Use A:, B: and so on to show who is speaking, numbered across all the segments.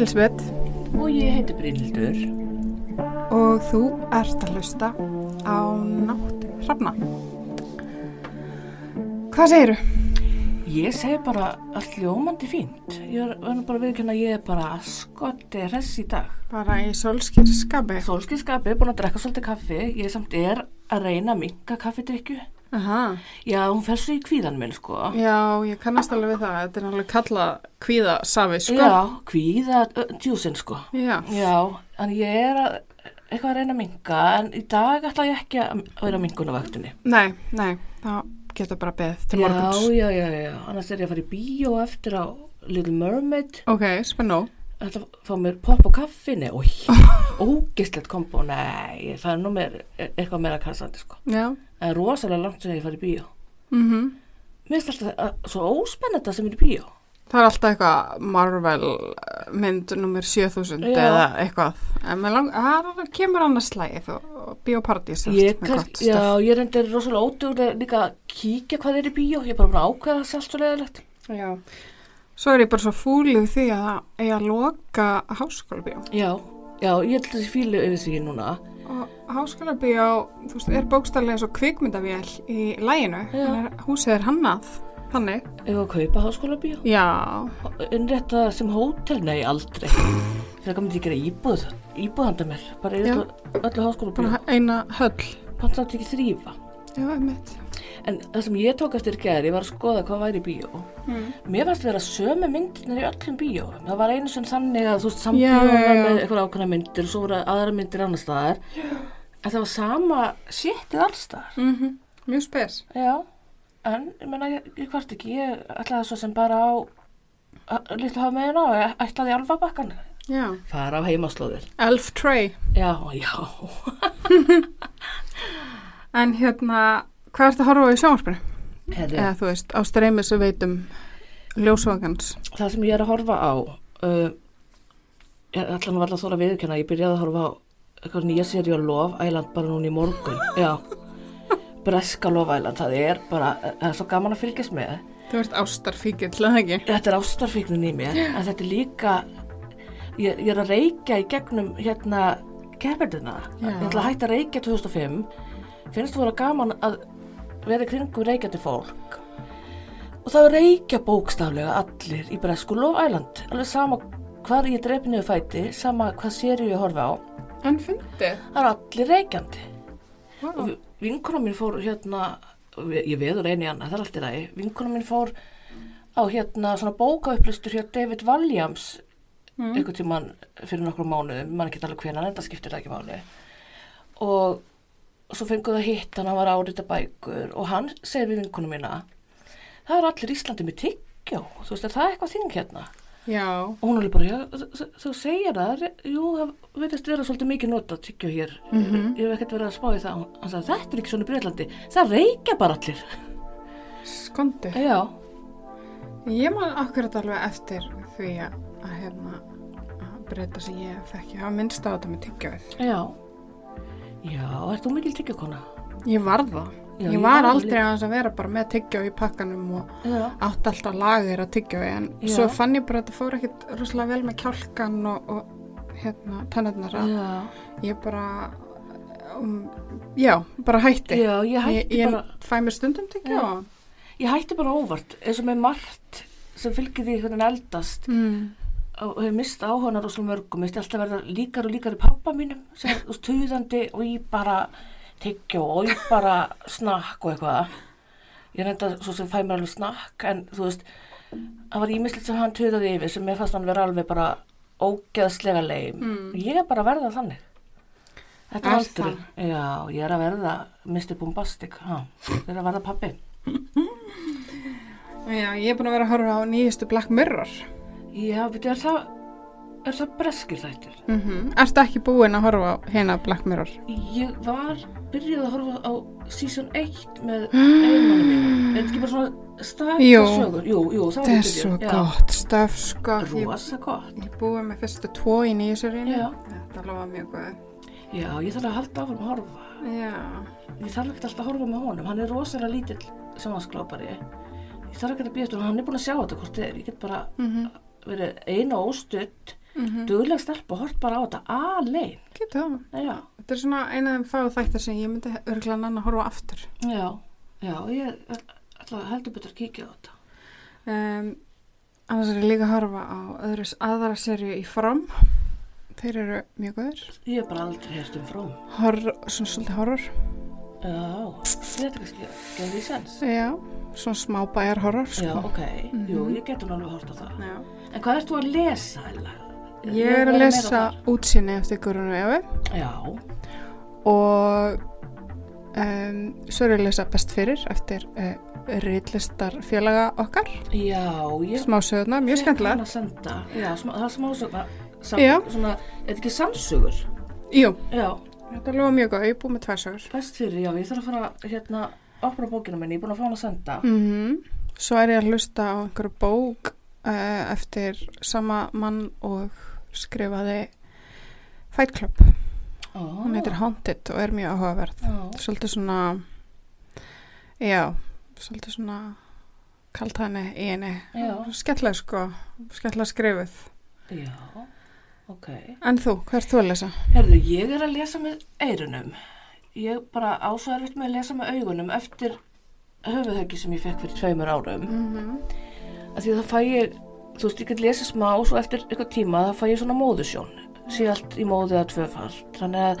A: Elisabeth
B: Og ég heiti Brynhildur.
A: og þú ert að hlusta á nátt hrafna. Hvað segiru?
B: Ég segi bara allt ljómandi fínt. Ég er verður bara að viðkynna að ég er bara skotti hress í dag.
A: Bara í solskýrskapi.
B: Sólskilskapi, búin að drekka svolítið kaffi. Ég samt er að reyna að minka kaffidrykju.
A: Aha.
B: Já, hún fer svo í kvíðan minn, sko.
A: Já, ég kannast alveg við það. Þetta er alveg kallað kvíðasafi, sko.
B: Já, kvíða djúsin, sko.
A: Já.
B: Já, en ég er að, eitthvað að reyna að minka, en í dag ætla ég ekki að vera minkunavaktunni.
A: Nei, nei, þá getur bara beðið til
B: Já,
A: morguns.
B: já, já, já, annars er ég að fara í bíó eftir á Little Mermaid.
A: Ok, spennó.
B: Ætla að fá mér popp og kaffinni og ógislegt kombo nei, það er nú mér eitthvað meira kassandi sko
A: Já.
B: það er rosalega langt sem ég farið í bíó
A: Mm
B: mér finnst alltaf að, svo óspennenda sem er í bíó
A: Það er alltaf eitthvað Marvel uh, mynd nummer 7000
B: Já.
A: eða eitthvað. En lang, það kemur annars slægið og biopartís.
B: ég, ég reyndir rosalega óduglega líka að kíkja hvað er í bíó ég er bara búin að ákveða það sé allt svo leðilegt
A: Já. Svo er ég bara svo fúlið því að það eigi að loka háskólabíó.
B: já, já, ég held þessi fílu yfir því núna
A: Og háskólabíó, þú veist, er bókstallega og kvikmyndavél í læginu. En er- Húsið er hannað. Þannig.
B: ef að kaupa háskóla bíó
A: Já.
B: innrétta sem hótel, nei aldrei þegar myndi ég gera íbúð íbúðanda mér, bara öllu, öllu háskóla bíó
A: Bara eina höll.
B: pantsátt ekki þrýfa
A: Já, einmitt.
B: En það sem ég tók eftir ég var að skoða hvað væri í bíó.
A: Mm.
B: Mér fannst vera sömu myndirnar í öllum bíó. Það var einu sem þannig að þú veist
A: já, já.
B: með eitthvað ákveðna myndir og svo voru aðra myndir annar staðar. En það var sama séttið alls staðar.
A: Mm Mjög spes.
B: Já, en ég menna, ég, ég hvart ekki, ég ætlaði svo sem bara á að- litlu hafa meðin á, ég ætlaði í alfabakkan.
A: Já.
B: Fara á heimaslóðir.
A: Elf Trey.
B: Já, já.
A: En hérna, hvað ertu að horfa á í sjónvarpinu? Eða þú veist, á streymi sem veitum ljósvagans.
B: það sem ég er að horfa á uh, ég ætla nú varla að þóra viðkjöna ég byrjaði að horfa á eitthvað nýja seri á Love Island bara núna í morgun já, breska Love Island það er bara, það er svo gaman að fylgjast með
A: Þú ert ástarfíkil, eða ekki?
B: þetta er ástarfíknin í mér en þetta er líka ég, ég er að reykja í gegnum hérna keferdina,
A: Já.
B: ég ætla að hætta að reykja 2005 finnst þú vera gaman að vera kringum reykjandi fólk. Og það reykja bókstaflega allir í bresku Love Island. Alveg sama hvar ég drefi niður fæti sama hvað séri ég horfa á.
A: En fyndið.
B: það eru allir reykjandi.
A: Wow.
B: og vinkona mín fór hérna ég veður eini annað, það er allt í lagi. Vinkona mín fór á hérna svona bókauplustur hjá David Walliams
A: Mm.
B: einhvern tímann fyrir nokkru mánuðum, mann ekki alveg hvenan en það skiptir ekki máli. Og svo fenguðu að hitt hann, hann var að árita bækur og hann segir við vinkonu mína það er allir Íslandi með tyggjó þú veist, er það eitthvað þing hérna
A: Já.
B: og hún alveg bara, já, þú- segir það jú, það verðist vera svolítið mikið notað tyggjó hér,
A: Mhm.
B: ég hef ekkert verið að spá í það hann sagði, þetta er ekki svona Breitlandi það reykja bara allir
A: Skondi.
B: já,
A: Ég man akkurat alveg eftir því að, að hérna, að breyta sem ég þekki. Það minnst á þetta með tyggjöfið.
B: já já, ert þú mikil tyggjókona?
A: Ég var það.
B: Já,
A: ég
B: ég
A: var
B: það
A: aldrei að að vera bara með tyggjöf í pakkanum og
B: já,
A: átt alltaf lager að tyggjöfi. En
B: Já.
A: svo fann ég bara að þetta fór ekkit rosalega vel með kjálkan og, og hérna, tennirnar að
B: já
A: ég bara, um, já, bara hætti.
B: já, ég hætti
A: ég, ég
B: bara
A: fæ mér stundum tyggjöf.
B: Já. ég hætti bara óvart eins og með margt sem fylgir því hvernig eldast
A: Mm.
B: Og hefur mist áhuganar og svo mörgum ég alltaf verða líkar og líkar í pappa mínum sem er tuðandi og ég bara tyggjó og ég bara snakk og eitthvað ég reynda svo sem fæ mér alveg snakk en þú veist það var ímislegt sem hann tuðaði yfir sem mér fannst hann vera alveg bara ógeðslega leim
A: Mm.
B: ég er bara að verða þannig þetta er aldrei já, ég er að verða Mr. Bombastic ha, ég er að verða pappi
A: Já, ég er búin að vera að horfa á nýjustu Black Mirror.
B: Já, betur, er það er það breskir þættir
A: Mm -hmm. Erstu ekki búin að horfa hérna Black Mirror?
B: Ég var byrjuð að horfa á season 1 með einmannu mínu. Er þetta ekki bara svona stakka
A: Jú.
B: sögur? Jú, jú, það var
A: Þetta er
B: ég
A: svo gott stöf, sko. Ég,
B: Rosa gott.
A: ég búið með fyrstu tvo í nýju seríunni.
B: Já.
A: Þetta lofa mjög góð.
B: Já, ég þarf að halda áfram að horfa.
A: Já.
B: Ég þarf ekkert alltaf að horfa með honum. Hann er rosalega lítill sjónvarsklópari. ég þarf ekki að býja eftir hann er búin að sjá þetta hvort þið, ég get bara
A: Mhm.
B: Verið einu óstutt
A: Mhm.
B: dugleg stelp og hort bara á þetta já,
A: Þetta er svona eina af þeim fáið þættir sem ég myndi örglega nann að horfa aftur.
B: já, já ég heldur betur að kíkja á þetta
A: Um, annars er ég líka að horfa á öðru, aðra serju í From. Þeir eru mjög góður.
B: ég hef bara aldrei heyrt um
A: Horror, svona svolítið horror.
B: já, þetta kannski gefur því sens
A: Já, svona smá bæjar horror, sko.
B: já, ok, jú,
A: Mhm.
B: ég getur alveg hort á það
A: Já.
B: en hvað ert þú að lesa, Ella?
A: Ég er að
B: meira
A: lesa útsinni eftir Guðrunu Efi
B: þar. já,
A: og um, svo er ég að lesa best fyrir eftir uh, rítlistar félaga okkar.
B: já, ég
A: Smásögurnar, mjög skemmtilega.
B: að senda, já, smá, það er smá svona, sam,
A: Já.
B: svona, er þetta ekki samsugur?
A: Jú,
B: Já,
A: þetta er alveg mjög góð, ég er búið með tvær sögur.
B: best fyrir, já, ég þarf að fara, hérna, opna bókina minni, ég er búin að fá hann að senda.
A: Mm Svo er ég að hlusta á einhverju bók uh, eftir sama mann og skrifaði Fight Club.
B: Ó,
A: Hún heitir Haunted og er mjög áhugaverð.
B: Já,
A: Svolítið svona, já, svolítið svona kaltæðinni í henni. Skemmtilega sko, skemmtilega skrifuð.
B: já, ok.
A: En þú, hvað ert þú að lesa?
B: Herðu, ég er að lesa með eirunum. Ég bara ásvo erfitt með að lesa með augunum eftir höfuðhöggi sem ég fekk fyrir tveimur árum.
A: Mm -hmm.
B: Af Því að það fæ ég, þú veist, ég get lesið smá og svo eftir eitthvað tíma það fæ ég svona móðusjón. Sé allt í móðið að tvöfald. Þannig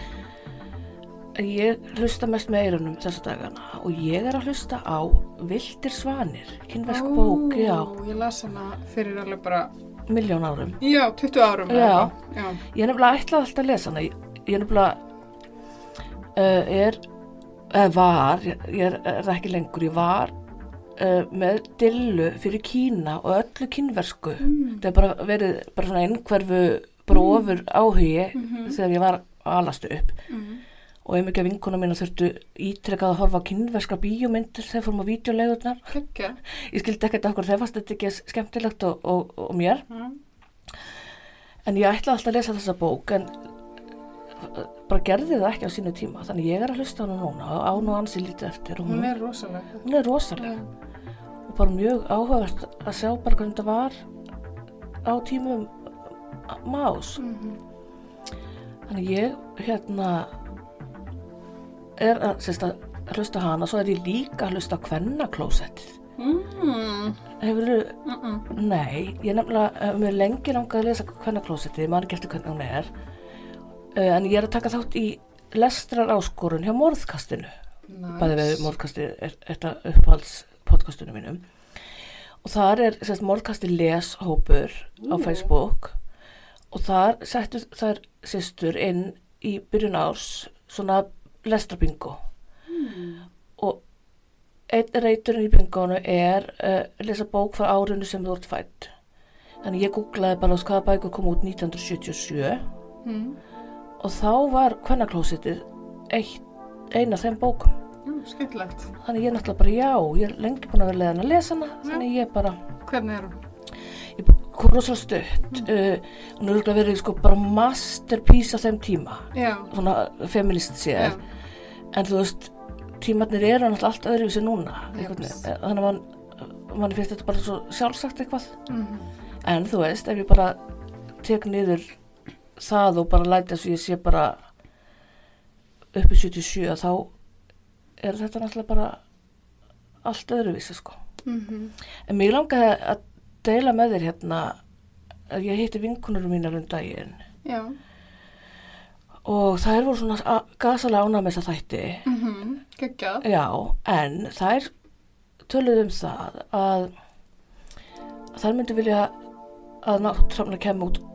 B: að ég hlusta mest með eirunum þessa dagana og ég er að hlusta á Vildir svanir, kynversk bók, já,
A: Ég las hana fyrir alveg bara,
B: miljón árum.
A: já, 20 árum.
B: Já.
A: já.
B: Ég er nefnilega ætlaði alltaf að lesa hana. Ég er nefnilega er, eða var, ég ég er, ekki lengur, ég var uh, með dillu fyrir Kína og öllu kínversku.
A: Mm.
B: Það er bara verið bara svona einhverfu bara ofur áhugi þegar ég var alastu upp.
A: Mm.
B: Og einmikið af vinkona mína þurftu ítrekkað að horfa kínverska bíómyndir þegar fórum á vídeolegurnar.
A: Kekja.
B: Ég skildi ekkert okkur þegar fannst þetta ekki skemmtilegt og, og, og mér.
A: Mm.
B: En ég ætlaði alltaf að lesa þessa bók en bara gerði það ekki á sínu tíma. Þannig ég er að hlusta hana núna á nú ansi lítið eftir.
A: Hún
B: hún,
A: er rosalega.
B: hún er rosaleg
A: Já.
B: og bara mjög áhugavert að sjá bara hvernig þetta var á tímum más.
A: Mhm.
B: Þannig ég hérna er að, sérst, að hlusta hana, svo er ég líka að hlusta á kvennaklósettið.
A: Mm.
B: Hefur
A: Mm -mm.
B: nei, ég nefnilega, hef mér lengi langað að lesa kvennaklósettið, maður ekki eftir hvernig hún er, en ég er að taka þátt í lestrar áskorun hjá morðkastinu. Bæði við morðkastið er þetta uppáhalds podcastunum mínum. Og þar er sérst, morðkasti leshópur á
A: Ú.
B: Facebook og þar settu þær sýstur inn í byrjun árs svona lestrabingo
A: Mm.
B: og einn reyturinn í bingónu er uh, lesa bók frá árinu sem þú ert fætt. Þannig ég googlaði bara hvaða bækur kom út 1977
A: Mm.
B: Og þá var kvennaklósitið eina af þeim bókum.
A: Jú, skemmtilegt.
B: Þannig ég er náttúrulega bara já, ég er lengi búin að vera leiðan að lesa hana, þannig ég bara,
A: Hvernig er hún?
B: ég kom rosalega stutt, uh, hún er verið sko bara masterpiece á þeim tíma,
A: Já.
B: svona feminist séð,
A: Já.
B: en þú veist, tímarnir eru náttúrulega allt öðruvísi núna, einhvern
A: Jeps.
B: veginn. þannig að mann, mann finnst þetta bara svo sjálfsagt eitthvað,
A: Mm.
B: en þú veist, ef ég bara tek niður það og bara læta þess að ég sé bara upp í 77 þá er þetta náttúrulega bara allt öðruvísi sko.
A: Mm
B: En mér langaði að deila með þér hérna að ég hitti vinkunur mínar um daginn
A: Já.
B: og þær voru svona gasalega með þessa þætti.
A: Mm -hmm.
B: Já, en þær töluðu um það að þær myndu vilja að náttúrulega kemur út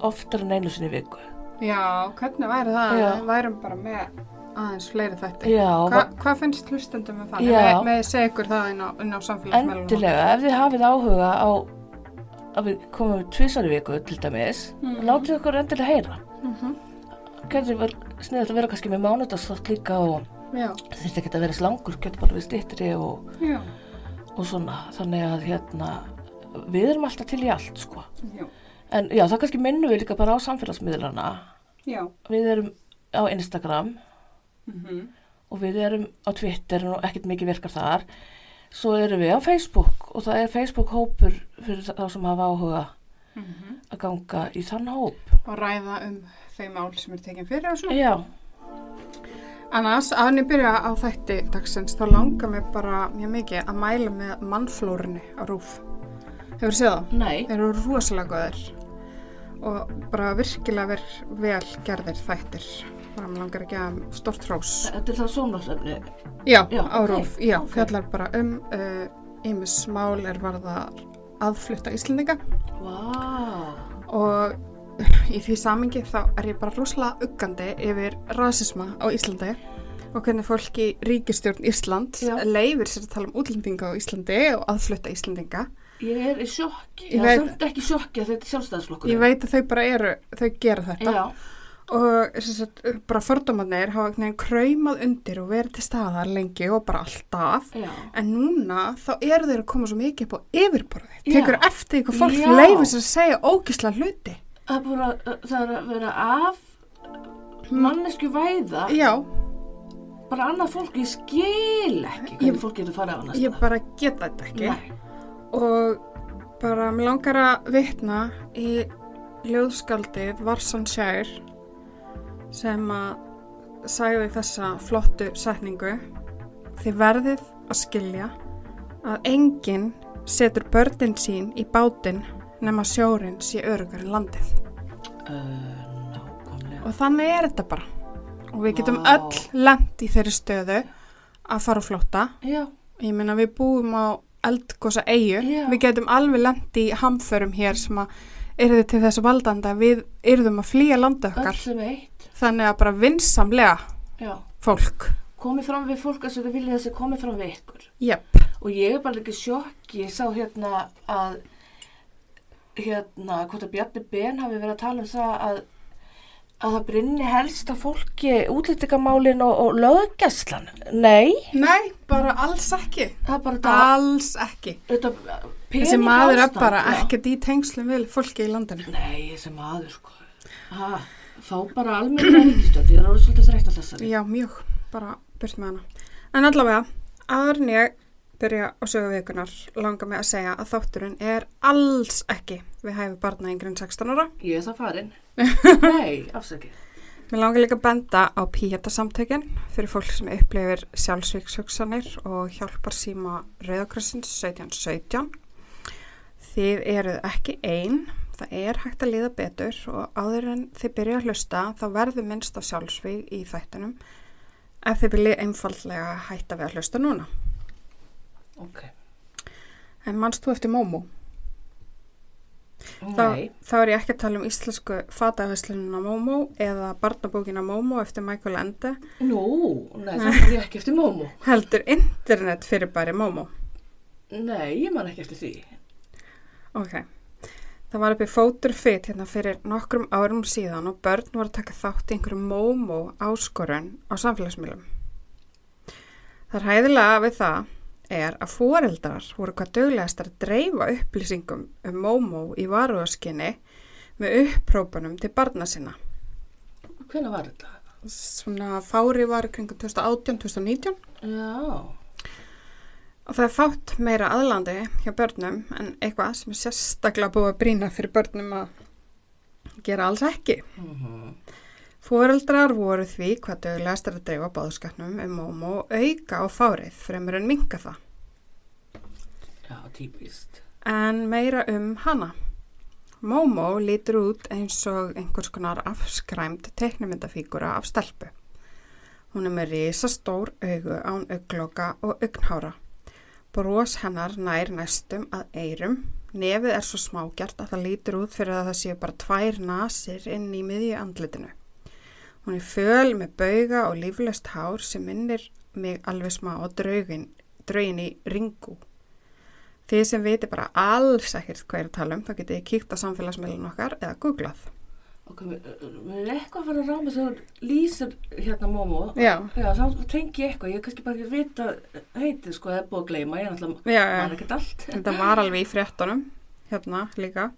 B: oftar en einu sinni viku.
A: Já, hvernig væri það?
B: Já.
A: Við værum bara með aðeins fleiri.
B: Já,
A: Hva, hvað finnst hlustendum með það? Með, með segja ykkur það inn á, á samfélagsmeilunum.
B: endilega, ef þið hafið áhuga á að við komum við tvisar í viku til dæmis,
A: Mhm.
B: látið okkur endilega heyra.
A: Mm -hmm.
B: Getur vel sniðið að vera kannski með mánudagsþátt líka og það þurfti ekki að vera slangur, getur bara við stittri og, og svona. Þannig að hérna, við erum alltaf til í allt, sko.
A: Já.
B: En já, það kannski minnum við líka bara á samfélagsmiðlana.
A: Já.
B: Við erum á Instagram
A: Mm -hmm.
B: og við erum á Twitter og ekkert mikið virkar þar. svo erum við á Facebook og það er Facebook hópur fyrir þá sem hafa áhuga að ganga í þann hóp
A: og ræða um þeim mál sem er tekin fyrir og svona.
B: já,
A: Annars, að henni byrja á þætti dagsins, þá langar mér bara mjög mikið að mæla með mannflórunni á rúf. Hefur séð það?
B: nei
A: Þeir eru rosalega góðir og bara virkilega ver, vel gerðir þættir. Bara mér langar ekki að stort hrós.
B: þetta er það sónvarsefni
A: Já,
B: Já,
A: á
B: ok,
A: rúf. Já, fjallar bara um ímis uh, mál er varðar aðflutta Íslendinga
B: vá,
A: og í því samingi þá er ég bara rosalega uggandi yfir rasisma á Íslandi og hvernig fólk í ríkistjórn Ísland leifir sér að tala um útlendinga á Íslandi og aðflutta Íslendinga.
B: Ég er í sjokki.
A: Ég veit-
B: veit ekki sjokki að þetta er sjálfstæðsflokkur
A: Ég veit að þau bara eru, þau gera þetta.
B: Já,
A: og sagt, bara fordómanir hafa einhvern veginn kraumað undir og verið til staðar lengi og bara alltaf.
B: Já,
A: en núna þá eru þeir að koma svo mikið upp á yfirborði.
B: Já.
A: Tekur eftir ykkur fólk sér að segja ógisla hluti.
B: það er bara það er að vera af mannesku væða.
A: Já,
B: bara annað fólk, ég skil ekki
A: Ég-
B: hvernig fólk getur farið á annað
A: ég bara geta þetta ekki.
B: Nei.
A: Og bara mér langar að vitna í ljóðskaldið Varsan Sjær sem að sagði þessa flottu setningu. Þið verðið að skilja að enginn setur börnin sín í bátinn nema sjórin sé örugar en landið.
B: Uh,
A: og þannig er þetta bara. Og við getum
B: Vá.
A: öll lent í þeirri stöðu að fara á flótta.
B: Já,
A: Ég meina við búum á eldgosa eigu. Við getum alveg lendi í hamförum hér sem að yrði til þess valdanda að við yrðum að flýja landa okkar. Þannig að bara vinsamlega
B: já,
A: fólk.
B: komið fram við fólk að þetta vilja þessi komið fram við ykkur
A: Jepp.
B: og ég er bara ekki sjokki ég sá hérna að hérna, hvort að Bjarni Ben hafi verið að tala um það að að það brinni helst að fólki útlýtingamálin og, og löggæslan nei,
A: Nei, bara alls ekki.
B: það er bara
A: Alls ekki.
B: þetta
A: Þessi maður er
B: peningaástand,
A: bara ekkert í tengslum við fólki í landinu.
B: nei, þessi maður sko ha, fá bara almenna ríkistönd ég er alveg svolítið þreytt þessari
A: Já, mjög. Bara burt með hana. En allavega, aður en ég byrja á sögu vikunar langar mig að segja að þátturinn er alls ekki við hæfi barna yngri en 16 ára.
B: ég er það farin nei, afsakið
A: Mér langar líka að benda á píhjöndasamtökin fyrir fólk sem upplifir sjálfsvíkshugsanir og hjálpar síma Rauðakrossins 1717. Þið eruð ekki einn, það er hægt að líða betur og áður en þið byrja að hlusta þá verður minnst á sjálfsvík í þættinum ef þið viljið einfallega hætta við að hlusta núna.
B: Ok,
A: En mannst þú eftir Momo? Þá,
B: nei,
A: þá er ég ekki að tala um íslensku fatahæslununa Momo eða barnabókina Momo eftir Michael Ende
B: nú nei, það er ekki eftir Momo
A: heldur internet fyrir bæri Momo.
B: nei, ég man ekki eftir því
A: Ok. Það var uppi fótur fyrt hérna fyrir nokkrum árum síðan og börn voru að taka þátt í einhverju Momo áskorun á samfélagsmiðlum. Það er hæðilega við það er að foreldrar voru hvað döglegastar að dreifa upplýsingum um Momo í varuðaskinni með upprópunum til barna sinna.
B: hvernig var þetta?
A: Svona fári var kringum 2018-2019
B: já,
A: og það er fátt meira aðlandi hjá börnum en eitthvað sem er sérstaklega búið að brína fyrir börnum að gera alls ekki.
B: mhm
A: Fóreldrar voru því hvað dögulegast er að dreifa báðskapnum um Momo og auka á fárið fremur en minka það.
B: Já, típist.
A: En meira um hana. Momo lítur út eins og einhvers konar afskræmt teiknumyndafígura af stelpu. Hún er með risastór augu án augloka og augnhára. Brós hennar nær næstum að eyrum. Nefið er svo smágjart að það lítur út fyrir að það séu bara tvær nasir inn í miðju andlitinu. Hún er föl með bauga og líflöst hár sem minnir mig alveg smá á draugin, draugin í ringu. Þið sem viti bara alls ekkert hvað er að tala um, þá getið þið kíkt á samfélagsmiðlun okkar eða googlað.
B: Ok, við erum eitthvað að fara að ráma þú lýsir hérna Momo.
A: Já.
B: Já, þá tengi ég eitthvað. Ég er kannski bara ekki að vita heitið, sko, það er búið að gleyma. Ég er náttúrulega, man
A: já.
B: ekkert allt.
A: Þetta var alveg í fréttunum, hérna líka.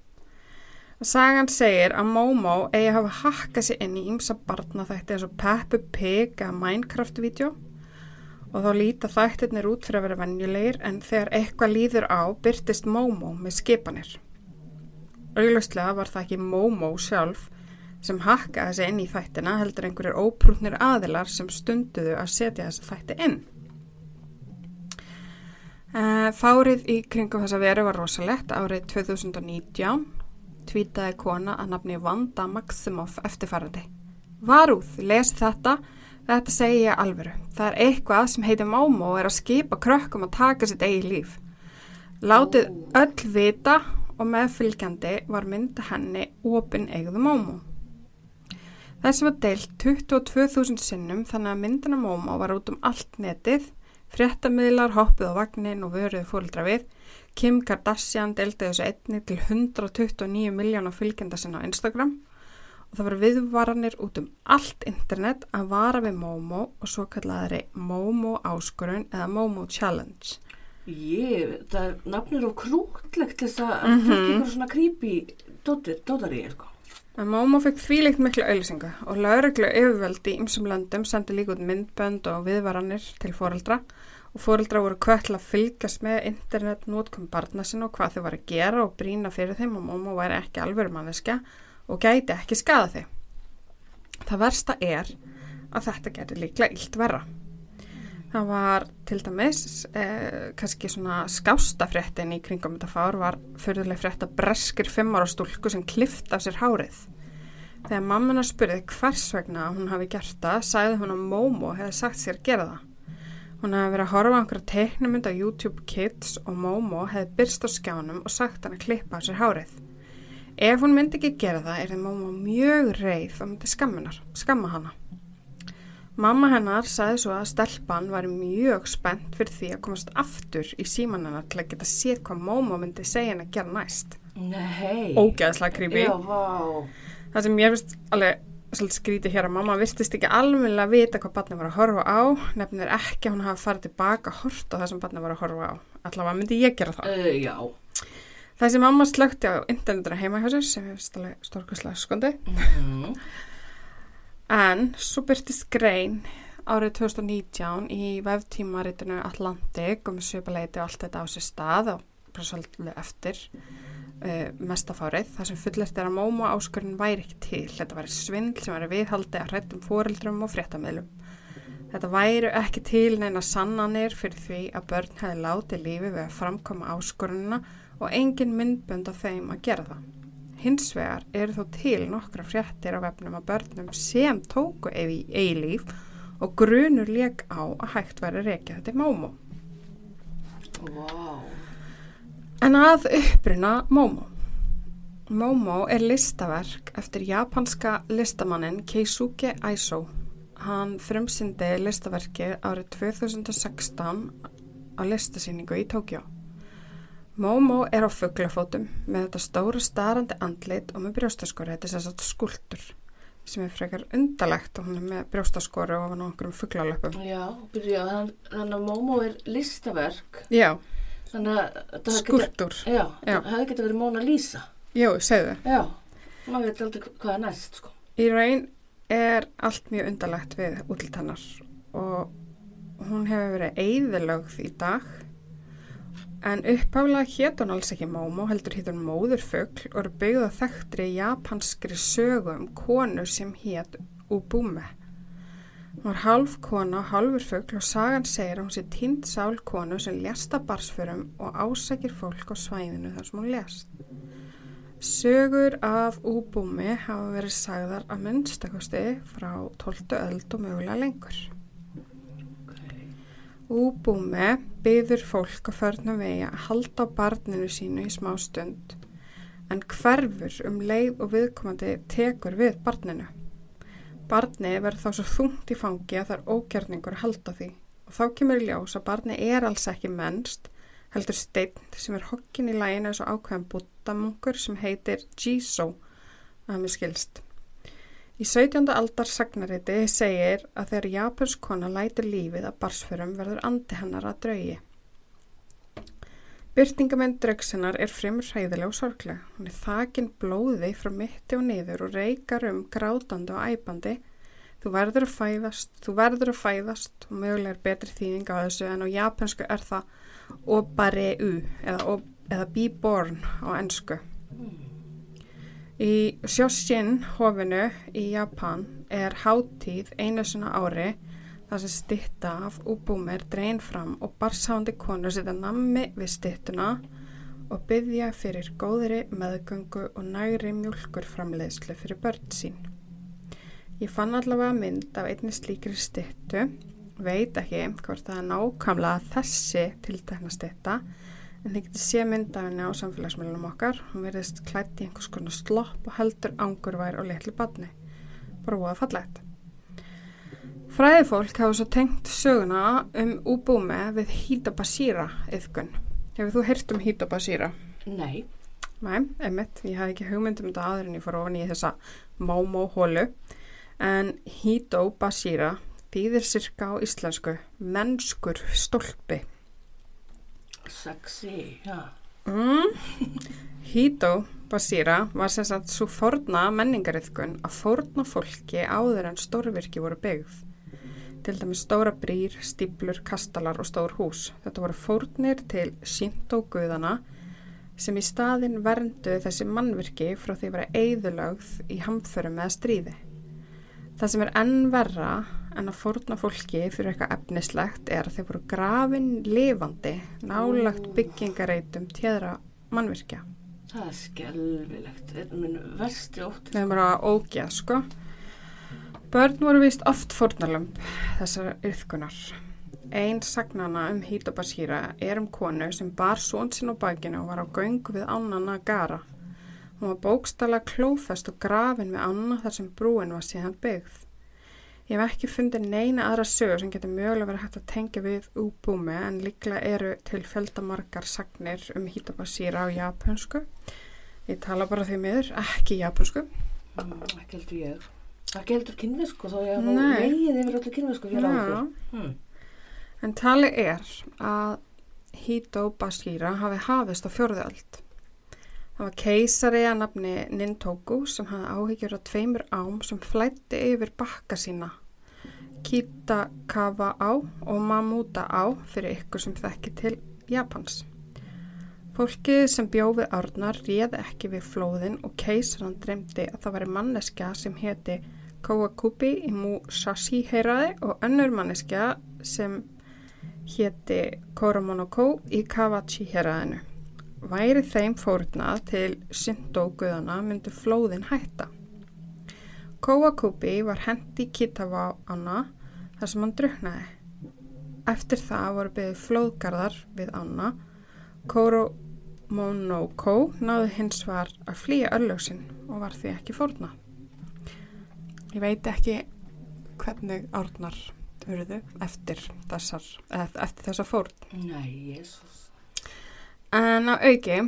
A: Sagan segir að Momo eigi að hafa hakkað sér inn í ymsa barnaþætti eins og Peppa Pig eða Minecraft-vídeó og þá líta þættirnir út fyrir að vera venjulegir en þegar eitthvað líður á byrtist Momo með skipanir. Auglustlega var það ekki Momo sjálf sem hakkaði sig inn í þættina heldur einhverjir óprútnir aðilar sem stunduðu að setja þessa þætti inn. Uh, fárið í kringum þessa veru var rosalett árið 2019 tvítaði kona að nafni Vanda Maximoff eftirfærandi. Varúð, les þetta, þetta segi ég alveru. Það er eitthvað sem heitir Momo og er að skipa krökkum að taka sitt eigi líf. Látið öll vita og meðfylgjandi var mynda henni opin eigðu Momo. Þessi var deilt 22.000 sinnum þannig að myndina Momo var út um allt netið, fréttamiðlar hoppið á vagnin og vöruð fólkdra við. Kim Kardashian deildi þessu einni til 129 miljónar fylgjenda sinna á Instagram og það var viðvaranir út um allt internet að vara við Momo og svo kallaðari Momo áskurun eða Momo Challenge.
B: Ég, það er nafnir og krútlegt þess að
A: Mhm.
B: fólk ykkur svona creepy dótar í, sko.
A: En Momo fekk þvíleikt miklu auðlýsinga og lauruglu yfirvöldi í ymsum löndum sendi líka út myndbönd og viðvaranir til foreldra og foreldra voru kvöld til að fylgjast með internet nótkum barna sinna og hvað þau var að gera og brína fyrir þeim og Momo væri ekki alvöru manneskja og gæti ekki skada þau. Það versta er að þetta getur líklega illt verra. Það var til dæmis, eh, kannski svona skástafréttin í kringum þetta fár var fyrirlega frétt að breskir fimmar á stúlku sem klift af sér hárið. Þegar mammina spurði hvers vegna hún hafi gert það, sagði hún að Momo hefði sagt sér gera það. Hún hefði verið að horfa á einhverja teiknumynd á YouTube Kids og Momo hefði byrst á skjánum og sagt hann að klippa af sér hárið. Ef hún myndi ekki gera það, er þið Momo mjög reið og myndi skamminar, skamma hana. Mamma hennar sagði svo að stelpan var mjög spennt fyrir því að komast aftur í síman hennar til að geta séð hvað Momo myndi segja henni að gera næst.
B: Nei.
A: Ógeðslega creepy.
B: Já, vá.
A: Það sem ég finnst alveg svolítið skrítið hér að mamma virtist ekki alveg að vita hvað barnið var að horfa á, nefnir ekki að hún hafa farið tilbaka að horta á það sem barnið var að horfa á. Allavega myndi ég gera það.
B: Uh, já.
A: Þessi mamma slökti á internetuna heima hjá sér sem finnst alveg stórkvæslega skondi.
B: Mm.
A: En svo byrtist grein árið 2019 í veftímaritinu Atlantic um svipaleiti og allt þetta á sér stað og bara svolítið eftir uh, mestafárið þar sem fullert er að móma áskurinn væri ekki til. Þetta væri svindl sem væri viðhaldi að hrættum fóreldrum og fréttamiðlum. Þetta væri ekki til neina sannanir fyrir því að börn hefði látið lífi við að framkoma áskurunina og engin myndbönd af þeim að gera það. Hins vegar eru þó til nokkra fréttir á vefnum að börnum sem tóku ef í eilíf og grunur leik á að hægt væri reykja þetta í Momo.
B: Vá.
A: En að uppruna Momo. Momo er listaverk eftir japanska listamannin Keisuke Aiso. Hann frumsindi listaverkið árið 2016 á listasýningu í Tókjó. Momo er á fugglafótum með þetta stóra starandi andlit og með brjóstaskori. Þetta er að skuldur sem er frekar undalegt og hún er með brjóstaskori og ofan á okkur um fugglalöpum.
B: Já, byrja, þann- þannig að Momo er listaverk.
A: Já,
B: Þannig að það hefði getið verið Mona Lisa.
A: Jú, segðu.
B: Já, maður veit aldrei hvað er næst, sko.
A: Í raun er allt mjög undarlegt við útlit hennar og hún hefur verið eigðilögð í dag en upphálega hét hún alls ekki Momo heldur hét hún Móðurfugl og eru byggða þekktri japanskri sögu um konu sem hét Ubume. Hún var hálf kona og hálfur fugl og sagan segir að hún sé tínd sál konu sem lést af barsförum og ásækir fólk á svæðinu þar sem hún lést. Sögur af úbúmi hafa verið sagðar að minnstakosti frá 12. öld og mögulega lengur. Úbúmi byður fólk á förnum vegi að halda á barninu sínu í smá stund en hverfur um leið og viðkomandi tekur við barninu. Barni verður þá svo þungt í fangi að það er ógjarningur að halda því og þá kemur í ljós að barni er alls ekki mennst heldur steinn sem er hokkin í læginu eins og ákveðan búttamunkur sem heitir Jiso að hann er skilst. Í 17. aldar sagnariti segir að þegar japansk kona lætur lífið að barsförum verður andi hennar að draugi. Byrtingamenn draugsinnar er fremur hræðileg og sorgleg. Hún er þakin blóði frá mitti og niður og reykar um grátandi og æpandi Þú verður að fæðast, þú verður að fæðast og mögulega er betri þýðing á þessu en á japansku er það obareu eða, eða be born á ennsku. Í Shoshin hofinu í Japan er hátíð einu svona ári þar sem stytta af úbúmi er drein fram og barsáandi konur setja nammi við styttuna og byggja fyrir góðri meðgöngu og nægri mjölkur framleiðslu fyrir börn sín. Ég fann allavega mynd af einni slíkri styttu, veit ekki hvort það er nákvæmlega þessi tiltekna stytta, en þið getur sé mynd af henni á samfélagsmiðlunum okkar. Hún verðist klætt í einhvers konar slopp og heldur angurvær og litlu badni. Bara voða fallegt. Fræðifólk hafa svo tengt söguna um úbúmi við Hítabasíra yfgun. Hefur þú heyrt um Hítabasíra?
B: Nei,
A: Nei, einmitt, ég hafði ekki hugmynd um þetta aður en ég fór ofan í þessa mámó-hólu. En Hito Basíra þýðir sirka á íslensku mennskur stólpi.
B: sexy, já.
A: Mm. Hito Basíra var sem sagt svo forna menningariðkun að forna fólki áður en stórvirki voru byggð. Til dæmis stóra brýr, stíplur, kastalar og stór hús. Þetta voru fórnir til Shinto-guðana sem í staðin verndu þessi mannvirki frá því að vera eigðulögð í hamförum eða stríði. Það sem er enn verra en að fórna fólki fyrir eitthvað efnislegt er að þeir voru grafin lifandi nálagt byggingareitum tjeðra mannvirkja.
B: Það er skelvilegt. Þetta er minn versti ótt.
A: Það er bara ógeð, sko. Börn voru vist oft fórnalömb þessar yfkunar. Einn sagnana um Hítobasíra er um konu sem bar són sinn á bakinu og var á göngu við ánana Gara. Hún var bókstala klófest og grafin við ána þar sem brúin var síðan byggð. Ég hef ekki fundið neina aðra sögur sem getur mögulega verið hægt að tengja við úbúmi en líklega eru til fjöldamargar sagnir um Hítobasíra á japansku. Ég tala bara því miður, ekki japansku.
B: Mm, ekki heldur ég. Ekki heldur kynvisku, þá nú
A: Nei.
B: leiðið yfir öllu kynvisku hér
A: Já.
B: áður. Hmm.
A: En tali er að Hito Basíra hafi hafist á fjórðöld. Það var keisari að nafni Nintoku sem hafði áhyggjur af tveimur ám sem flætti yfir bakka sína. Kitakawa á og Mamuta á fyrir ykkur sem þekki til Japans. Fólkið sem bjófið árnar réði ekki við flóðin og keisaran dreymdi að það væri manneskja sem héti Kawakubi í Musashi heyraði og önnur manneskja sem héti Koromonoko í Kawachi héræðinu. Væri þeim fórnað til Shinto guðana myndi flóðin hætta. Kawakubi var hendi Kitawa ána þar sem hann druknaði. Eftir það voru byggðið flóðgarðar við ána. Koromonoko náði hins var að flýja örlöksinn og var því ekki fórnað. Ég veit ekki hvernig árnar urðu eftir þessar, eftir þessar fórn.
B: Nei, jésús.
A: En á auki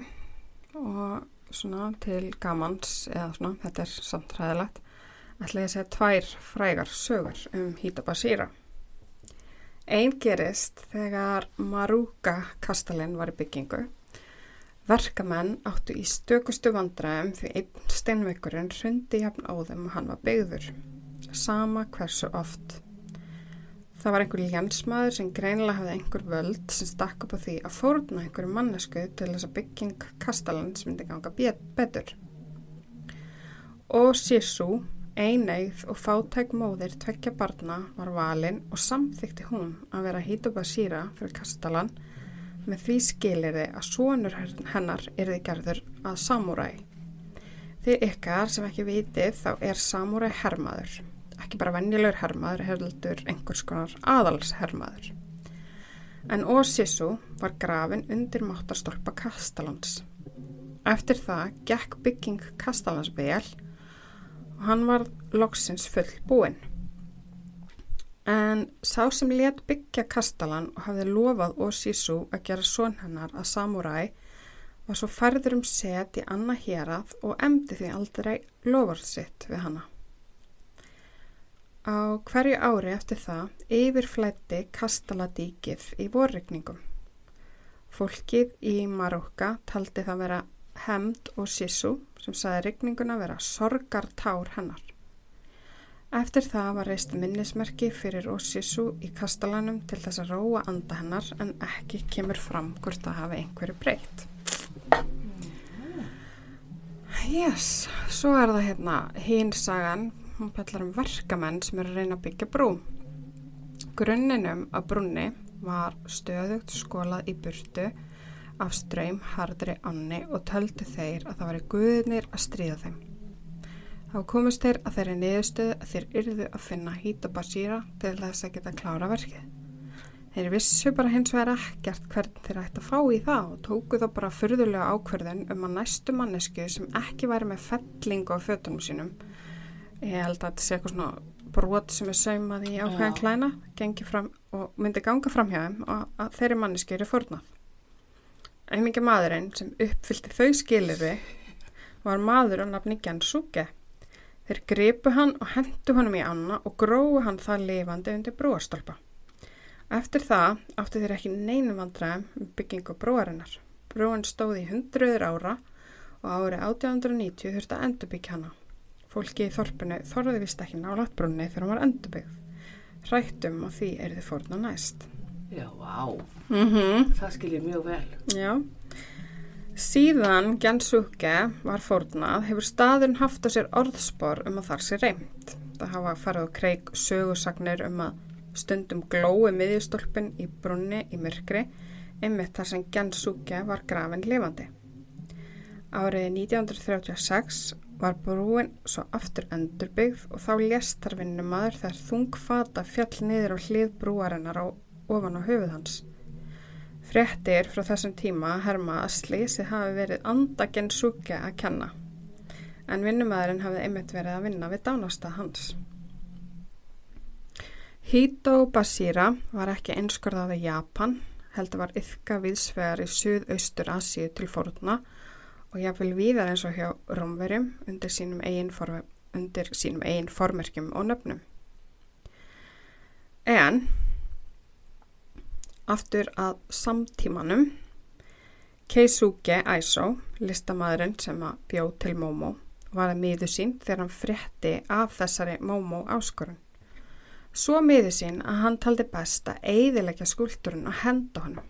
A: og svona til gamans eða svona, þetta er samt ræðilegt, ætla ég að segja tvær frægar sögur um Hítabasíra. Einn gerist þegar Maruka kastalinn var í byggingu. Verkamenn áttu í stökustu vandræðum því einn steinveikurinn hrundi jafn áðum og hann var byggður. Sama hversu oft. Það var einhver lénsmaður sem greinilega hafði einhver völd sem stakk upp á því að fórna einhverju mannesku til þess að bygging kastalans myndi ganga bet- betur. Og Sisu, eineigð og fátæk móðir tveggja barna var valin og samþykti hún að vera Hítubasíra fyrir kastalan með því skilirði að sonur hennar yrði gerður að samúræ. Þið ykkar sem ekki vitið þá er samúræ hermaður ekki bara venjulegur hermaður, heldur einhvers konar aðals hermaður. En Ósissu var grafin undir máttarstolpa Kastalans. Eftir það gekk bygging Kastalans vel og hann var loksins full búinn. En sá sem let byggja Kastalan og hafði lofað Ósissu að gera son hennar að samúræ var svo færður um set í annað hérað og emdi því aldrei lofað sitt við hana. Á hverju ári eftir það yfirflætti kastaladíkið í vorregningum. Fólkið í Marokka taldi það vera hemd og sissu sem saði regninguna vera sorgartár hennar. Eftir það var reist minnismerki fyrir Oshisu í kastalanum til þess að róa anda hennar en ekki kemur fram hvort það hafi einhverju breytt. Yes, svo er það hérna hín sagan, hún pellar um verkamenn sem eru að reyna að byggja brú. Grunninum af brúnni var stöðugt skólað í burtu af ströym hardri anni og töldu þeir að það var í guðinir að stríða þeim. Þá komist þeir að þeirri niðurstöðu að þeir yrðu að finna hít og basíra til þess að geta klára verkið. Þeir vissu bara hins vegar ekkert hvern þeir ætti að fá í það og tóku þá bara fyrðulega ákverðin um að næstu mannesku sem ekki væri með fellingu á fötunum sínum. Ég held að þetta sé eitthvað svona brot sem er saumað í ákveðan klæna, gengi fram og myndi ganga fram hjá þeim og að þeirri mannesku eru fórnað. Einmingi maðurinn sem uppfyldi þau skilirvi var maður á nafni Gensuke. Þeir gripu hann og hendu honum í anna og gróðu hann það lifandi undir brúastolpa. Eftir það áttu þeir ekki neinu vandræðum um byggingu brúarinnar. Brúin stóð í hundruður ára og árið 1890 þurfti að endurbyggja hana. Fólki í þorpinu þorði vist ekki nálat brúnni þegar hún var endurbyggð. Hrættum og því er þið fórna næst.
B: Já, vá,
A: Mm -hmm.
B: það skil ég mjög vel.
A: Já. Síðan Gensuke var fórnað hefur staðurinn haft á sér orðspor um að þar sé reymt. Það hafa farið á kreik sögusagnir um að stundum glói miðjustólpin í brunni í myrkri einmitt þar sem Gensuke var grafin lifandi. Árið 1936 var brúin svo aftur endurbyggð og þá lést þar vinnumadur þegar þungfata fjall niður á hlið brúarinnar á ofan á höfuð hans. Fréttir frá þessum tíma herma að slísið hafi verið andaginn súkja að kenna. En vinnumæðurinn hafði einmitt verið að vinna við dánasta hans. Hito Basira var ekki einskorðað við Japan, heldur var yfka viðsvegar í Suðaustur Asíu til fórna og jáfnvel víðar eins og hjá Rómverjum undir sínum eigin, form, eigin formerkjum og nöfnum. En aftur að samtímanum Keisuke Aiso, listamæðurinn sem að bjóð til Momo, var að miðu sín þegar hann frétti af þessari Momo áskorun. Svo miðu sín að hann taldi best að eigðilegja skúlturinn og henda honum.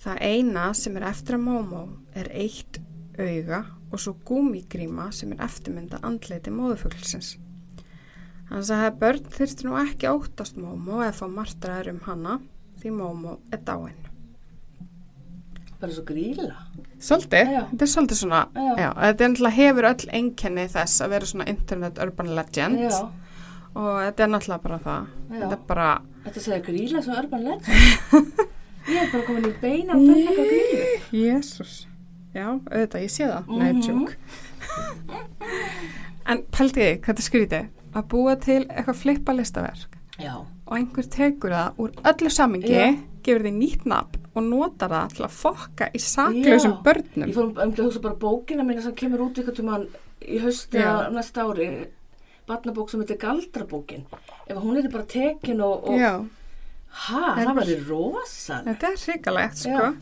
A: Það eina sem er eftir að Momo er eitt auga og svo gúmigríma sem er eftirmynda andleiti móðufuglsins. Hann sagði að börn þurfti nú ekki óttast Momo eða fá martraður um hana því Momo er dáin.
B: Bara svo gríla.
A: Svolítið, þetta er svolítið svona,
B: Já.
A: já, þetta er náttúrulega hefur öll einkenni þess að vera svona internet urban legend
B: Já,
A: og þetta er náttúrulega bara það. Þetta er bara,
B: þetta segir gríla svo urban legend. ég er bara komin í beina og benna eitthvað grílu.
A: jésús, já, auðvitað, ég sé það, nei,
B: Mhm.
A: tjúk. en pæltiði, hvað þetta skrítið, að búa til eitthvað flippa listaverk
B: Já,
A: og einhver tekur það úr öllu samingi,
B: Já.
A: gefur því nýtt nafn og notar það til að fokka í saklausum
B: Já.
A: börnum.
B: ég fór um að hugsa bara bókina mína sem kemur út ykkur tímann í hausti
A: Já.
B: að næsta ári. Barnabók sem heitir Galdrabókin. Ef hún er bara tekin og, og ha,
A: Er
B: það
A: bara-
B: væri rosa.
A: Þetta er hrikalegt, sko.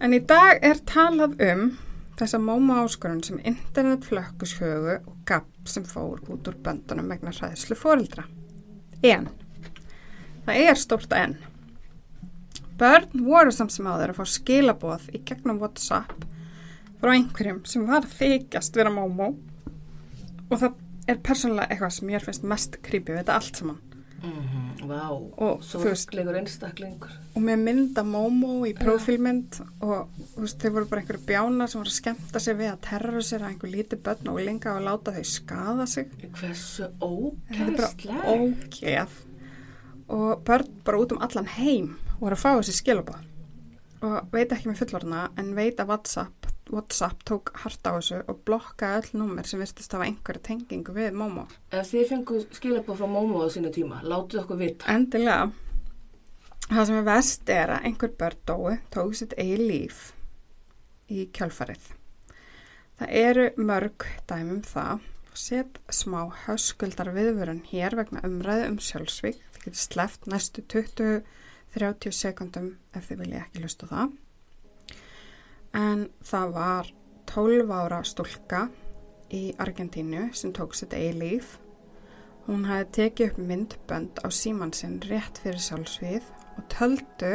A: En í dag er talað um þessa móma áskorun sem internetflökkushögu og gapp sem fór út úr böndunum vegna hræðslu fóreldra. En, það er stórt en. Börn voru samt sem áður að fá skilaboð í gegnum WhatsApp frá einhverjum sem var þykjast vera mómó og það er persónulega eitthvað sem mér finnst mest creepy við þetta allt saman.
B: Mm Vá,
A: Og
B: svo
A: þú veist-
B: rugglegur einstaklingur.
A: og með mynda Momo í prófílmynd og þú veist, þau voru bara einhverju bjánar sem voru að skemmta sig við að terrorisera einhver lítið börn og lenga og láta þau skada sig
B: Hversu
A: þetta er bara ógeð og börn bara út um allan heim voru að fá þessi skilabóð og veit ekki með fullorna en veit að WhatsApp, WhatsApp tók hart á þessu og blokkaði öll númer sem virtist hafa einhverju tengingu við Momo
B: Ef þið fengu skilabóð frá Momo á sínu tíma, látið okkur vita.
A: Endilega. Það sem er verst er að einhver börn dói tók sitt eigi líf í kjálfarið. Það eru mörg dæmum það. Set smá höskuldar viðvörun hér vegna umræðu um sjálfsvík. Getur sleppt næstu 20-30 sekundum ef þið vilja ekki lusta það. En það var 12 ára stúlka í Argentínu sem tók sitt eigi líf Hún hafi tekið upp myndbönd á síman sinn rétt fyrir sjálfsvíð og töldu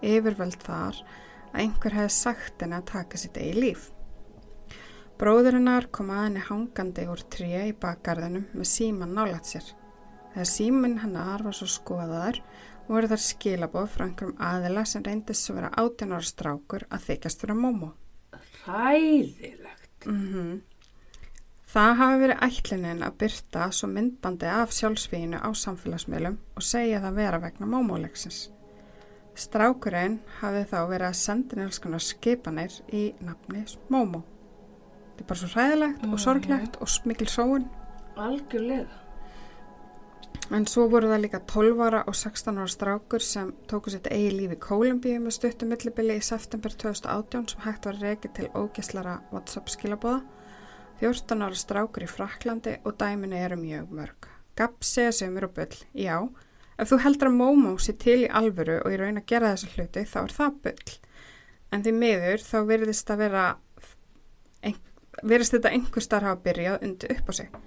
A: yfirvöld þar að einhver hefði sagt henni að taka sitt eigi líf. Bróður hennar kom að henni hangandi úr tríu í bakgarðinum með síman nálat sér. Þegar símin hennar var svo skoðaður voru þar skilaboð frá einhverjum aðila sem reyndist svo vera 18 ára strákur að þykjast vera mómó.
B: Ræðilegt.
A: Mm Það hafi verið ætlinin að byrta svo myndbandi af sjálfsvíðinu á samfélagsmiðlum og segja það vera vegna mómólegsins. Strákurinn hafi þá verið að senda nélskona skipanir í nafni mómó. Þetta er bara svo hræðilegt og sorglegt og mikil sóun.
B: Algjörlega.
A: En svo voru það líka 12 ára og 16 ára strákur sem tóku sitt eigi lífi Kólumbíu með stuttum millibili í september 2018 sem hægt var reykið til ógeslara WhatsApp skilabóða 14 ára strákur í Fraklandi og dæminu eru mjög mörg. Gapp segja sömur og bull, já. Ef þú heldur að Momo sé til í alvöru og í raun að gera þessu hluti þá er það bull. En því miður þá verðist að vera, verðist þetta einhver starf hafa byrjað undir upp á sig.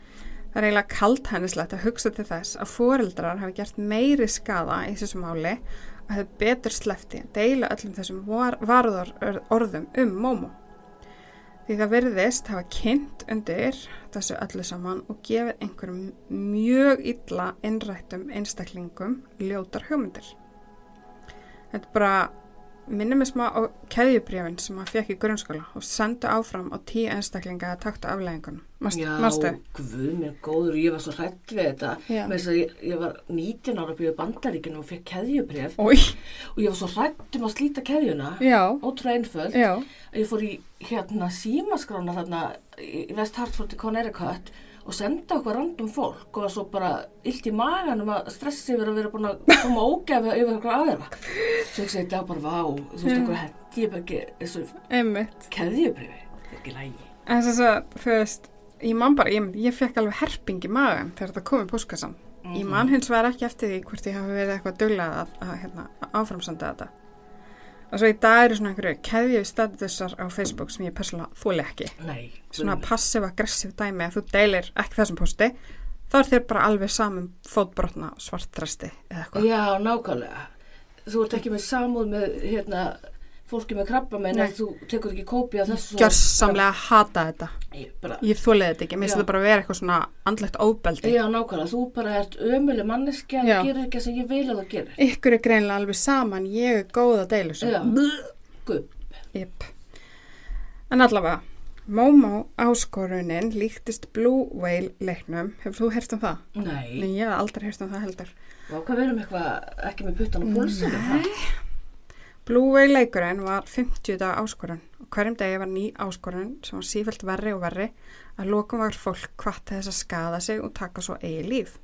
A: Það er eiginlega kalt hennislegt að hugsa til þess að foreldrar hafi gert meiri skada í þessu máli og hefur betur slefti að deila öllum þessum var, varðar orðum um Momo. Því það verðist hafa kynnt undir þessu öllu saman og gefið einhverjum mjög illa innrættum einstaklingum ljótar hugmyndir. Þetta er bara minnum við smá á keðjubrjöfin sem maður fekk í grunnskóla og sendu áfram á tíu einstaklinga að takta afleggingunum.
B: Já,
A: Marstu?
B: guð mér góður, ég var svo hrætt við þetta. Ég, ég var 19 ára byrjuð bandaríkinu og fekk keðjubref
A: Ói,
B: og ég var svo hrætt um að slíta keðjuna. Ótrúlega einföld. ég fór í hérna símaskrána þarna í West Hartford í Connecticut og senda okkur random fólk og var svo bara illt í maganum að stressi yfir að vera búin að koma ógefa yfir okkur aðeina. Svo ég segi þetta bara, vá, þú veist okkur hendi ég bara ekki þessu
A: einmitt.
B: keðjubrifi, þetta er ekki lægi.
A: En þess að, þú veist, ég man bara, ég, ég fekk alveg herping í magan þegar þetta kom í póskassan. Ég man hins vegar ekki eftir því hvort ég hafi verið eitthvað duglað að, að, hérna, að áframsanda þetta. Og svo í dag eru svona einhverju keðju statusar á Facebook sem ég persónulega þóli ekki.
B: Nei.
A: Svona passiv-aggressiv dæmi að þú deilir ekki þessum posti, þá er þér bara alveg saman fótbrotna svartdrasti eða eitthvað.
B: Já, nákvæmlega. Þú ert ekki með samúð með hérna, fólki með krabba menn þú tekur ekki kópi af þessu.
A: Gjörsamlega hata þetta.
B: Ég
A: Ég þóli þetta ekki, mér finnst þetta bara að vera eitthvað svona andlegt óbeldi.
B: já, nákvæmlega. Þú bara ert ömuleg manneskja, gerir ekki það sem ég vil að það gerir.
A: Ykkur er greinlega alveg saman, ég er góð að deila þessu.
B: Já, gupp.
A: Jep. En allavega, Momo áskorunin líktist Blue Whale leiknum. Hefur þú heyrt um það?
B: Nei,
A: Nei, ég hef aldrei heyrt um það heldur.
B: Vá, hvað verðum eitthvað ekki með puttan á púlsinu?
A: Nei. Blue Whale leikurinn var 50 daga áskorun og hverjum degi var ný áskorun sem var sífælt verri og verri að lokum var fólk hvað til þess að skada sig og taka svo eigi líf.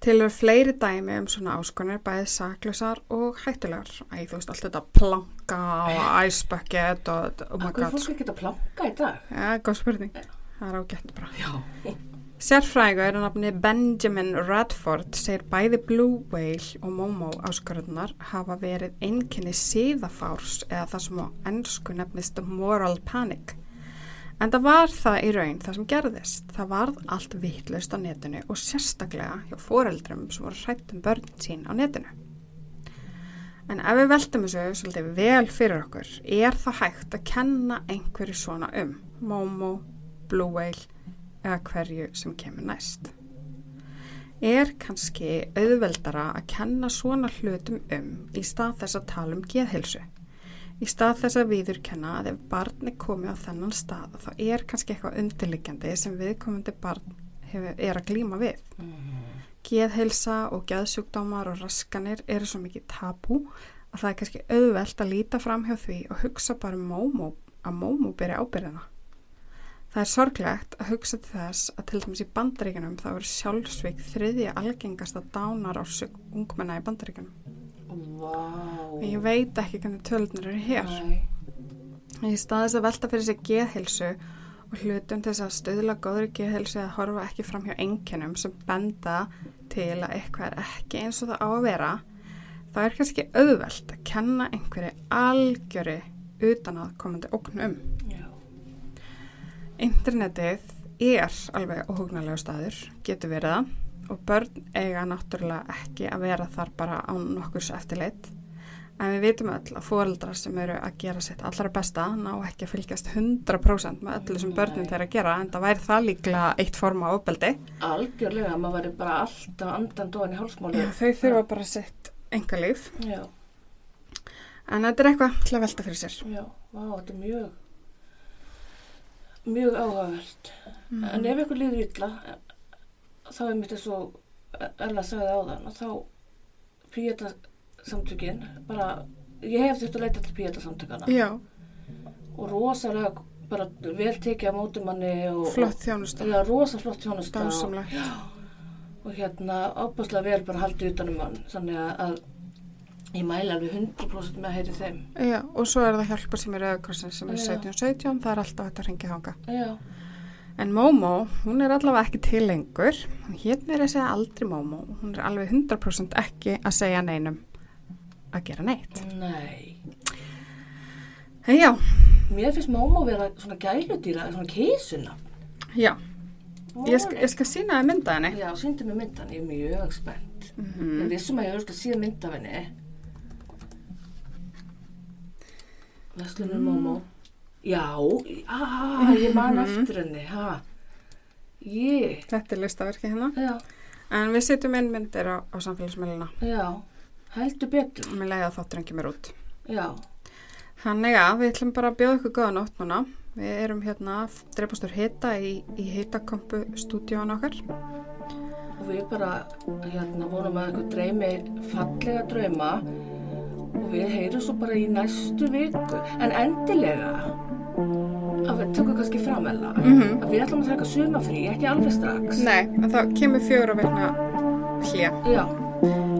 A: Til eru fleiri dæmi um svona áskonir bæði saklusar og hættulegar. Æ, þú veist, allt þetta planka og ice bucket og oh my
B: Akkur
A: god.
B: fólk ekki að planka í dag?
A: Já, góð spurning. Það er ágætt bara.
B: Já.
A: Sérfræðingur er nafni Benjamin Radford segir bæði Blue Whale og Momo áskorðunar hafa verið einkenni síðafárs eða það sem á ennsku nefnist moral panic. En það var það í raun það sem gerðist. Það varð allt vitlaust á netinu og sérstaklega hjá foreldrum sem voru hrætt um börn sín á netinu. En ef við veltum þessu svolítið vel fyrir okkur, er það hægt að kenna einhverju svona um Momo, Blue Whale eða hverju sem kemur næst. Er kannski auðveldara að kenna svona hlutum um í stað þess að tala um geðhilsu? Í stað þess að viðurkenna að ef barn er komið á þennan stað þá er kannski eitthvað undirliggjandi sem viðkomandi barn hefur, er að glíma við. Geðhilsa og geðsjúkdómar og raskanir eru svo mikið tabú að það er kannski auðvelt að líta fram hjá því og hugsa bara um mómó, að mómó byrja ábyrðina. Það er sorglegt að hugsa til þess að til dæmis í bandaríkunum þá er sjálfsvík þriðja algengasta dánar á ungmenna í bandaríkunum.
B: Vá.
A: En ég veit ekki hvernig tölunir eru hér.
B: Nei.
A: Í staðis að velta fyrir sig geðhilsu og hlutum til þess að stöðla góðri geðhilsu að horfa ekki fram hjá enginum sem benda til að eitthvað er ekki eins og það á að vera, það er kannski auðvelt að kenna einhverju algjöri utan að komandi ókn um.
B: Já.
A: Internetið er alveg óhugnalegu staður, getur verið það og börn eiga náttúrulega ekki að vera þar bara á nokkurs eftirleitt en við vitum öll að fóreldrar sem eru að gera sitt allra besta ná ekki að fylgjast 100% með öllu sem börnum þeirra að gera en það væri það líklega eitt forma ofbeldi.
B: Algjörlega, maður væri bara alltaf andan dóan í hálsmáli.
A: Þau þurfa bara sitt enga líf
B: Já,
A: en þetta er eitthvað til að velta fyrir sér.
B: já, vá, þetta er mjög, mjög áhugavert. En ef ykkur líður illa, þá er mitt eins og Ella sagði á þann, þá píeta samtökin, bara, ég hef þurft að leita til píeta samtökana
A: Já,
B: og rosalega bara vel tekið á mótumanni og
A: flott þjónusta,
B: Já, rosa flott þjónusta og, og hérna ábúrslega vel bara haldið utanum hann þannig að ég mæla alveg 100% með að heyri þeim
A: Já, og svo er það hjálpar sem er auðvitað sem er
B: Já.
A: 1717, það er alltaf hægt að ringja þanga.
B: Já,
A: En Momo, hún er allavega ekki til lengur. Hérna er að segja aldrei Momo. Hún er alveg 100% ekki að segja neinum að gera neitt.
B: nei
A: En já,
B: Mér finnst Mómo vera svona gæludýra svona kísuna
A: já, ég, sk ég skal sína það mynda henni.
B: Já, síndi mig myndan, ég er mjög spennt
A: Mm
B: Ég vissum að ég hefur sko síðan mynd af henni Veslunin Mómo Já, ah, ég man eftir henni ha. Ég
A: Þetta er listaverki hérna.
B: Já,
A: En við setjum inn myndir á, á samfélagsmeilina.
B: já, heldur betur
A: Mér leiði að þáttur engi mér út.
B: Já,
A: Þannig að við ætlum bara að bjóða ykkur góða nótt núna. Við erum hérna dreipastur hita í, í hitakompu stúdíónu okkar.
B: og við bara hérna vonum að eitthvað dreymi fallega drauma og við heyrum svo bara í næstu viku en endilega að við tökum kannski framella
A: Mhm.
B: að við ætlum að taka sumafrí, ekki alveg strax
A: Nei, en það kemur fjögur að vegna hlje
B: Já,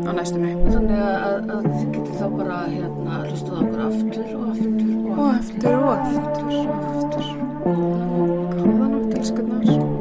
A: á næstunni.
B: þannig að, að, að þið getur þá bara hérna hlustað okkur aftur og aftur og
A: Og aftur og aftur og aftur. Góða nótt, elskurnar.